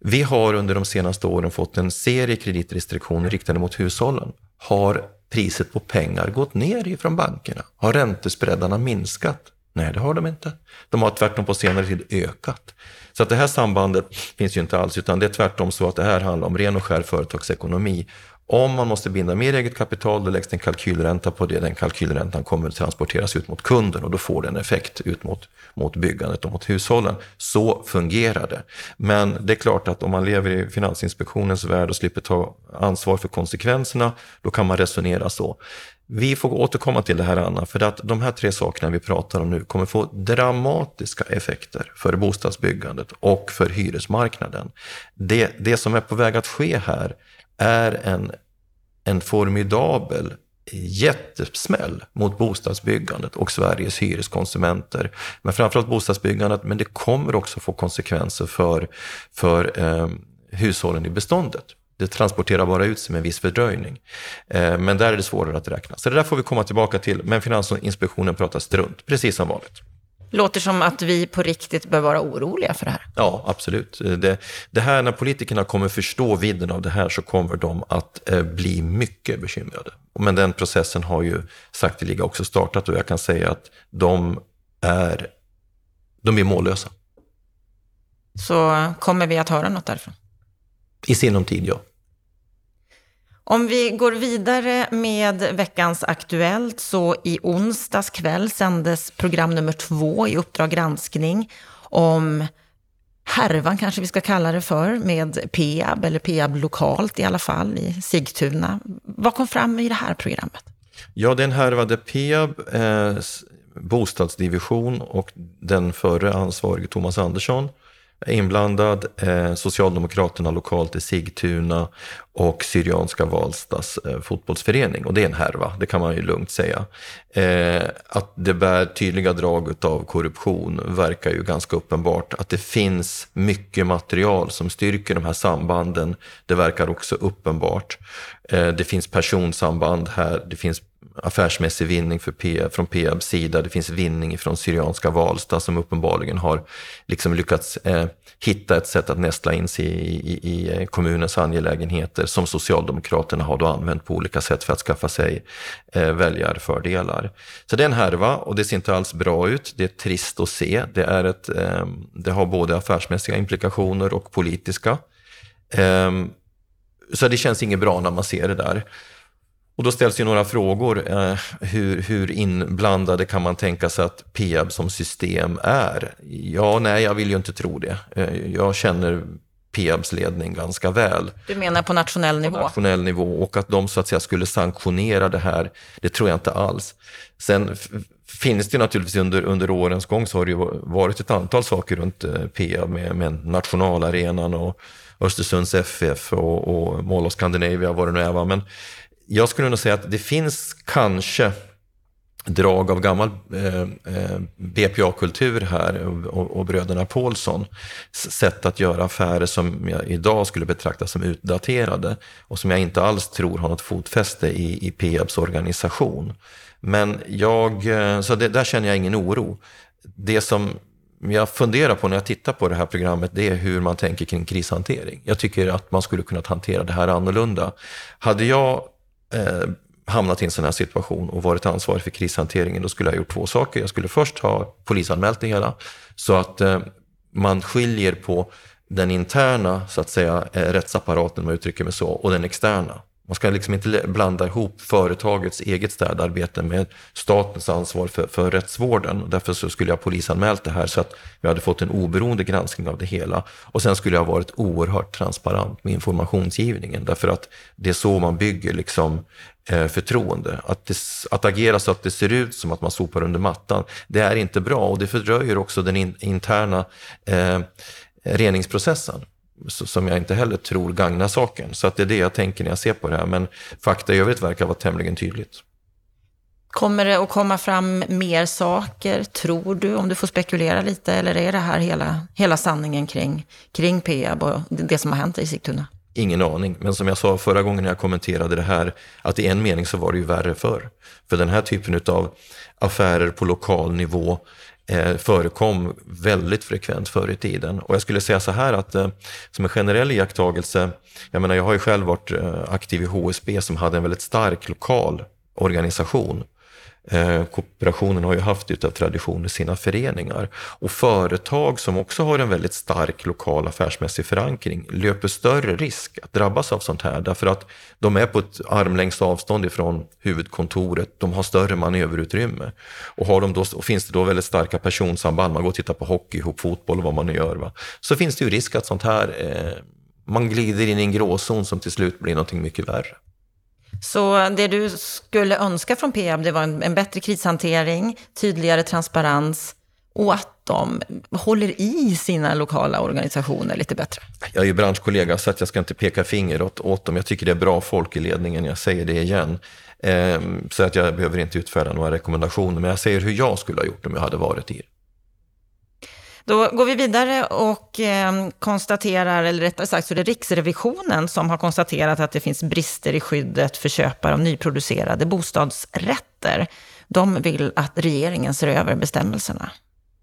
Vi har under de senaste åren fått en serie kreditrestriktioner riktade mot hushållen. Har priset på pengar gått ner ifrån bankerna? Har räntespreadarna minskat? Nej, det har de inte. De har tvärtom på senare tid ökat. Så att det här sambandet finns ju inte alls, utan det är tvärtom så att det här handlar om ren och skär företagsekonomi. Om man måste binda mer eget kapital, då läggs det en kalkylränta på det. Den kalkylräntan kommer att transporteras ut mot kunden och då får den effekt ut mot, mot byggandet och mot hushållen. Så fungerar det. Men det är klart att om man lever i Finansinspektionens värld och slipper ta ansvar för konsekvenserna, då kan man resonera så. Vi får återkomma till det här, Anna, för att de här tre sakerna vi pratar om nu kommer få dramatiska effekter för bostadsbyggandet och för hyresmarknaden. Det, det som är på väg att ske här är en, en formidabel jättesmäll mot bostadsbyggandet och Sveriges hyreskonsumenter. Men framförallt bostadsbyggandet, men det kommer också få konsekvenser för, för eh, hushållen i beståndet. Det transporterar bara ut sig med en viss fördröjning. Eh, men där är det svårare att räkna. Så det där får vi komma tillbaka till. Men Finansinspektionen pratar strunt, precis som vanligt. Låter som att vi på riktigt bör vara oroliga för det här. Ja, absolut. Det, det här, när politikerna kommer förstå vidden av det här så kommer de att eh, bli mycket bekymrade. Men den processen har ju sakteliga också startat och jag kan säga att de är, de är mållösa. Så kommer vi att höra något därifrån? I sinom tid, ja. Om vi går vidare med veckans Aktuellt så i onsdags kväll sändes program nummer två i Uppdrag granskning om härvan kanske vi ska kalla det för, med Peab, eller Peab lokalt i alla fall, i Sigtuna. Vad kom fram i det här programmet? Ja, den härvade Peab eh, bostadsdivision och den förre ansvarige Thomas Andersson är inblandad. Eh, Socialdemokraterna lokalt i Sigtuna och Syrianska Valstas eh, fotbollsförening. Och det är en härva, det kan man ju lugnt säga. Eh, att det bär tydliga drag av korruption verkar ju ganska uppenbart. Att det finns mycket material som styrker de här sambanden, det verkar också uppenbart. Eh, det finns personsamband här, det finns affärsmässig vinning för Peab, från Peabs sida. Det finns vinning från Syrianska Valsta som uppenbarligen har liksom lyckats eh, hitta ett sätt att nästla in sig i, i, i, eh, kommunens angelägenheter som Socialdemokraterna har då använt på olika sätt för att skaffa sig eh, väljarfördelar. Så det är en härva och det ser inte alls bra ut. Det är trist att se. Det, är ett, eh, det har både affärsmässiga implikationer och politiska. Eh, så det känns inget bra när man ser det där. Och då ställs ju några frågor. Eh, hur, hur, inblandade kan man tänka sig att Peab som system är? Ja, nej, jag vill ju inte tro det. Eh, jag känner Peabs ledning ganska väl. Du menar på nationell nivå? På nationell nivå och att de så att säga skulle sanktionera det här, det tror jag inte alls. Sen finns det naturligtvis under, under årens gång så har det varit ett antal saker runt eh, Peab med, med nationalarenan och Östersunds FF och, och Mall of Scandinavia, vad det nu är. Men jag skulle nog säga att det finns kanske drag av gammal eh, eh BPA-kultur här och, och, bröderna Paulsson sätt att göra affärer som jag idag skulle betrakta som utdaterade och som jag inte alls tror har något fotfäste i, i Peabs organisation. Men jag, eh, så det, där känner jag ingen oro. Det som jag funderar på när jag tittar på det här programmet, det är hur man tänker kring krishantering. Jag tycker att man skulle kunnat hantera det här annorlunda. Hade jag eh, hamnat i en sån här situation och varit ansvarig för krishanteringen, då skulle jag ha gjort två saker. Jag skulle först ha polisanmält det hela, så att eh, man skiljer på den interna, så att säga, eh, rättsapparaten, om jag uttrycker mig så, och den externa. Man ska liksom inte blanda ihop företagets eget städarbete med statens ansvar för, för rättsvården. Därför så skulle jag polisanmält det här så att vi hade fått en oberoende granskning av det hela. Och sen skulle jag ha varit oerhört transparent med informationsgivningen. Därför att det är så man bygger liksom, eh, förtroende. Att, det, att agera så att det ser ut som att man sopar under mattan, det är inte bra och det fördröjer också den in, interna eh, reningsprocessen som jag inte heller tror gagnar saken. Så att det är det jag tänker när jag ser på det här. Men fakta i övrigt verkar vara tämligen tydligt. Kommer det att komma fram mer saker, tror du, om du får spekulera lite? Eller är det här hela, hela sanningen kring, kring Peab och det som har hänt i Sigtuna? Ingen aning, men som jag sa förra gången när jag kommenterade det här, att i en mening så var det ju värre förr. För den här typen av affärer på lokal nivå eh, förekom väldigt frekvent förr i tiden. Och jag skulle säga så här att eh, som en generell iakttagelse, jag menar jag har ju själv varit eh, aktiv i HSB som hade en väldigt stark lokal organisation. Eh, kooperationen har ju haft utav tradition i sina föreningar. Och företag som också har en väldigt stark lokal affärsmässig förankring löper större risk att drabbas av sånt här. Därför att de är på ett armlängds avstånd ifrån huvudkontoret, de har större manöverutrymme. Och, har de då, och finns det då väldigt starka personsamband, man går och tittar på hockey ihop, fotboll och vad man nu gör, va? så finns det ju risk att sånt här, eh, man glider in i en gråzon som till slut blir någonting mycket värre. Så det du skulle önska från Peab, det var en, en bättre krishantering, tydligare transparens och att de håller i sina lokala organisationer lite bättre. Jag är ju branschkollega så att jag ska inte peka finger åt, åt dem. Jag tycker det är bra folk i ledningen, jag säger det igen. Ehm, så att jag behöver inte utfärda några rekommendationer, men jag säger hur jag skulle ha gjort om jag hade varit i då går vi vidare och eh, konstaterar, eller rättare sagt så är det Riksrevisionen som har konstaterat att det finns brister i skyddet för köpare av nyproducerade bostadsrätter. De vill att regeringen ser över bestämmelserna.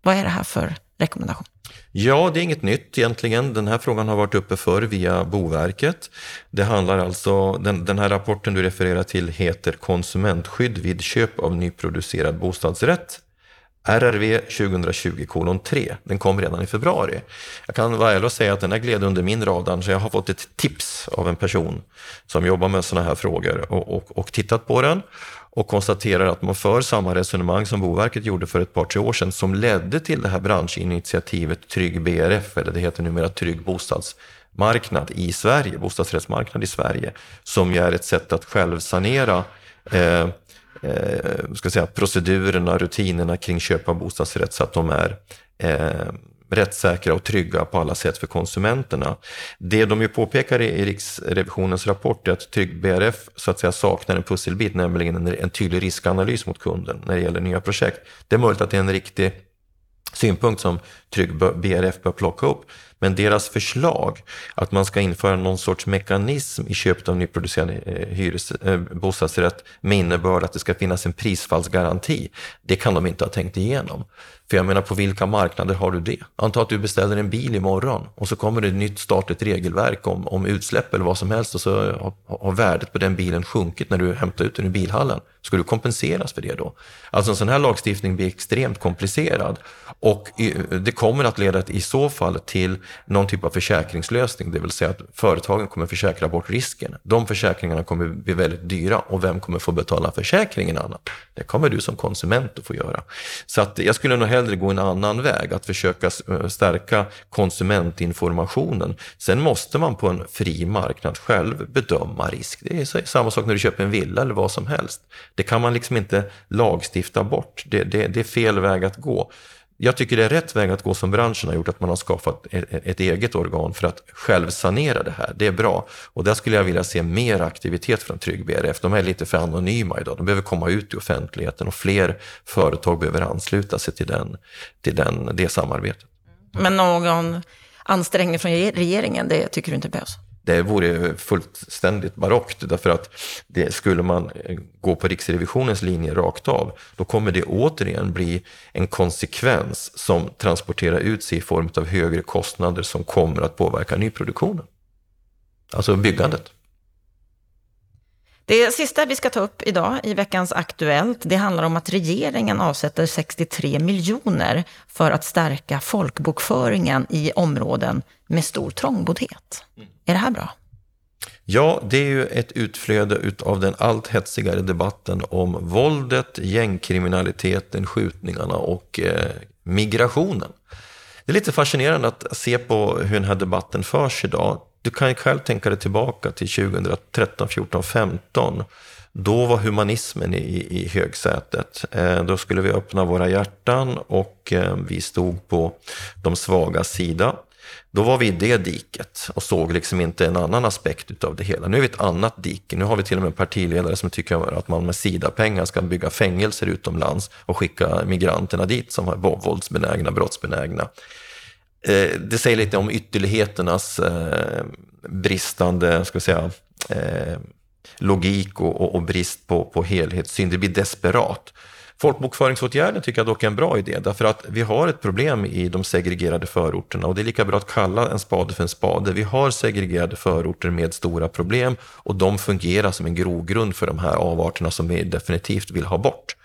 Vad är det här för rekommendation? Ja, det är inget nytt egentligen. Den här frågan har varit uppe förr via Boverket. Det handlar alltså, den, den här rapporten du refererar till heter Konsumentskydd vid köp av nyproducerad bostadsrätt RRV 2020 3. Den kom redan i februari. Jag kan vara ärlig och säga att den här gled under min radar, så jag har fått ett tips av en person som jobbar med sådana här frågor och, och, och tittat på den och konstaterar att man för samma resonemang som Boverket gjorde för ett par, tre år sedan som ledde till det här branschinitiativet Trygg BRF, eller det heter numera Trygg bostadsmarknad i Sverige, bostadsrättsmarknad i Sverige, som ju är ett sätt att självsanera eh, eh, ska säga, procedurerna, rutinerna kring köp av bostadsrätt så att de är eh, rättssäkra och trygga på alla sätt för konsumenterna. Det de ju påpekar i Riksrevisionens rapport är att Trygg BRF så att säga saknar en pusselbit, nämligen en, en tydlig riskanalys mot kunden när det gäller nya projekt. Det är möjligt att det är en riktig synpunkt som Trygg BRF bör plocka upp. Men deras förslag att man ska införa någon sorts mekanism i köpet av nyproducerad eh, hyres, eh, bostadsrätt med innebörd att det ska finnas en prisfallsgaranti, det kan de inte ha tänkt igenom. För jag menar, på vilka marknader har du det? Anta att du beställer en bil imorgon och så kommer det ett nytt statligt regelverk om, om utsläpp eller vad som helst och så har, har värdet på den bilen sjunkit när du hämtar ut den ur bilhallen. Ska du kompenseras för det då? Alltså en sån här lagstiftning blir extremt komplicerad och det kommer att leda i så fall till någon typ av försäkringslösning, det vill säga att företagen kommer försäkra bort risken. De försäkringarna kommer bli väldigt dyra och vem kommer få betala försäkringen annat? Det kommer du som konsument att få göra. Så att jag skulle nog hellre gå en annan väg, att försöka eh, stärka konsumentinformationen. Sen måste man på en fri marknad själv bedöma risk. Det är samma sak när du köper en villa eller vad som helst. Det kan man liksom inte lagstifta bort. Det, det, det är fel väg att gå. Jag tycker det är rätt väg att gå som branschen har gjort, att man har skapat e-, e-, ett, eget organ för att självsanera det här. Det är bra. Och där skulle jag vilja se mer aktivitet från Trygg BRF. De är lite för anonyma idag. De behöver komma ut i offentligheten och fler företag behöver ansluta sig till, den, till den, det samarbetet. Men någon ansträngning från regeringen, det tycker du inte behövs? Det vore fullständigt barockt därför att det, skulle man eh, gå på Riksrevisionens linje rakt av, då kommer det återigen bli en konsekvens som transporterar ut sig i form av högre kostnader som kommer att påverka nyproduktionen. Alltså byggandet. Det sista vi ska ta upp idag i veckans Aktuellt, det handlar om att regeringen avsätter 63 miljoner för att stärka folkbokföringen i områden med stor trångboddhet. Mm. Är det här bra? Ja, det är ju ett utflöde av den allt hetsigare debatten om våldet, gängkriminaliteten, skjutningarna och eh, migrationen. Det är lite fascinerande att se på hur den här debatten förs idag. Du kan ju själv tänka dig tillbaka till 2013, 14, 15. Då var humanismen i, i högsätet. Eh, då skulle vi öppna våra hjärtan och eh, vi stod på de svaga sida. Då var vi i det diket och såg liksom inte en annan aspekt av det hela. Nu är vi ett annat dike. Nu har vi till och med en partiledare som tycker att man med SIDA-pengar ska bygga fängelser utomlands och skicka migranterna dit som är våldsbenägna, brottsbenägna. Eh, det säger lite om ytterligheternas eh, bristande, ska säga, eh, logik och, brist på, på helhetssyn. Det blir desperat. Folkbokföringsåtgärden tycker jag dock är en bra idé, därför att vi har ett problem i de segregerade förorterna och det är lika bra att kalla en spade för en spade. Vi har segregerade förorter med stora problem och de fungerar som en grogrund för de här avarterna som vi definitivt vill ha bort.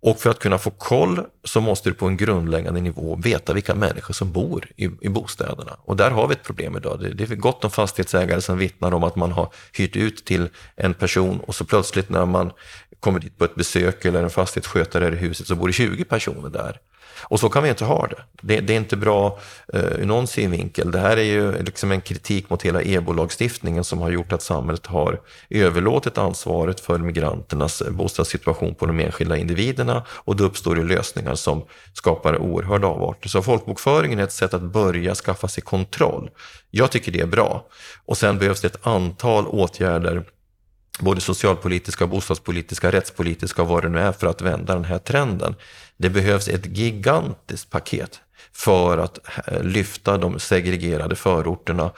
Och för att kunna få koll så måste du på en grundläggande nivå veta vilka människor som bor i, i bostäderna. Och där har vi ett problem idag. Det, det är gott om fastighetsägare som vittnar om att man har hyrt ut till en person och så plötsligt när man kommer dit på ett besök eller en fastighetsskötare i huset så bor det 20 personer där. Och så kan vi inte ha det. Det, det är inte bra uh, ur någon synvinkel. Det här är ju liksom en kritik mot hela EBO-lagstiftningen som har gjort att samhället har överlåtit ansvaret för migranternas eh, bostadssituation på de enskilda individerna och då uppstår det lösningar som skapar oerhörda avarter. Så folkbokföringen är ett sätt att börja skaffa sig kontroll. Jag tycker det är bra. Och sen behövs det ett antal åtgärder både socialpolitiska, bostadspolitiska, rättspolitiska och vad det nu är för att vända den här trenden. Det behövs ett gigantiskt paket för att eh, lyfta de segregerade förorterna.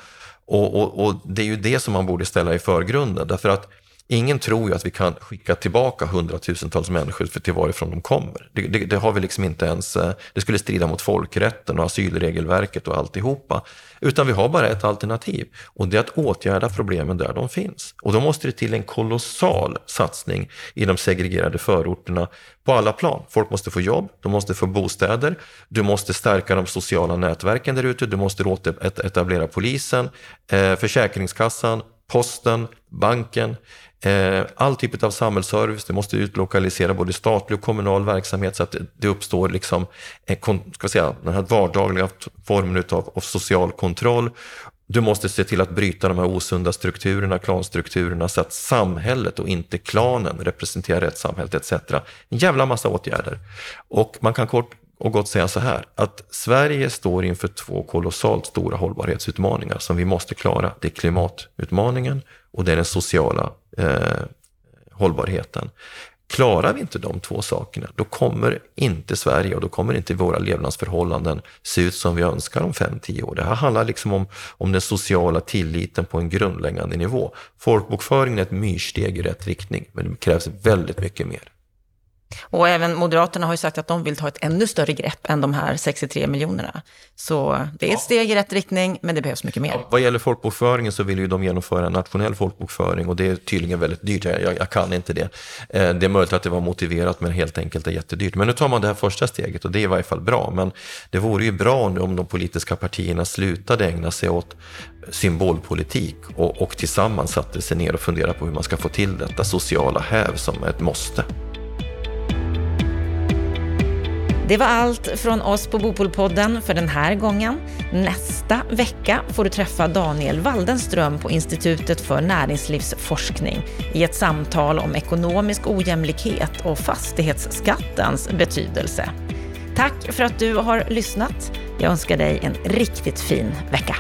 Och, och, och det är ju det som man borde ställa i förgrunden, därför att Ingen tror ju att vi kan skicka tillbaka hundratusentals människor för till varifrån de kommer. Det, det, det, har vi liksom inte ens, eh, det skulle strida mot folkrätten och asylregelverket och alltihopa. Utan vi har bara ett alternativ och det är att åtgärda problemen där de finns. Och då måste det till en kolossal satsning i de segregerade förorterna på alla plan. Folk måste få jobb, de måste få bostäder, du måste stärka de sociala nätverken där ute, du måste etablera polisen, eh, Försäkringskassan, posten, banken, Eh, all typ av samhällsservice, det måste utlokalisera både statlig och kommunal verksamhet så att det uppstår liksom, eh, ska säga, den här vardagliga formen av, av social kontroll. Du måste se till att bryta de här osunda strukturerna, klanstrukturerna, så att samhället och inte klanen representerar rättssamhället etc. En jävla massa åtgärder. Och man kan kort och gott säga så här, att Sverige står inför två kolossalt stora hållbarhetsutmaningar som vi måste klara. Det är klimatutmaningen och det är den sociala eh, hållbarheten. Klarar vi inte de två sakerna, då kommer inte Sverige och då kommer inte våra levnadsförhållanden se ut som vi önskar om 5-10 år. Det här handlar liksom om, om den sociala tilliten på en grundläggande nivå. Folkbokföringen är ett myrsteg i rätt riktning, men det krävs väldigt mycket mer. Och även Moderaterna har ju sagt att de vill ta ett ännu större grepp än de här 63 miljonerna. Så det är ett steg i rätt riktning, men det behövs mycket mer. Ja, vad gäller folkbokföringen så vill ju de genomföra en nationell folkbokföring och det är tydligen väldigt dyrt. Jag, jag kan inte det. Eh, det är möjligt att det var motiverat, men helt enkelt är jättedyrt. Men nu tar man det här första steget och det är i varje fall bra. Men det vore ju bra nu om de politiska partierna slutade ägna sig åt symbolpolitik och, och tillsammans satte sig ner och funderade på hur man ska få till detta sociala häv som ett måste. Det var allt från oss på Bopolpodden för den här gången. Nästa vecka får du träffa Daniel Waldenström på Institutet för näringslivsforskning i ett samtal om ekonomisk ojämlikhet och fastighetsskattens betydelse. Tack för att du har lyssnat. Jag önskar dig en riktigt fin vecka.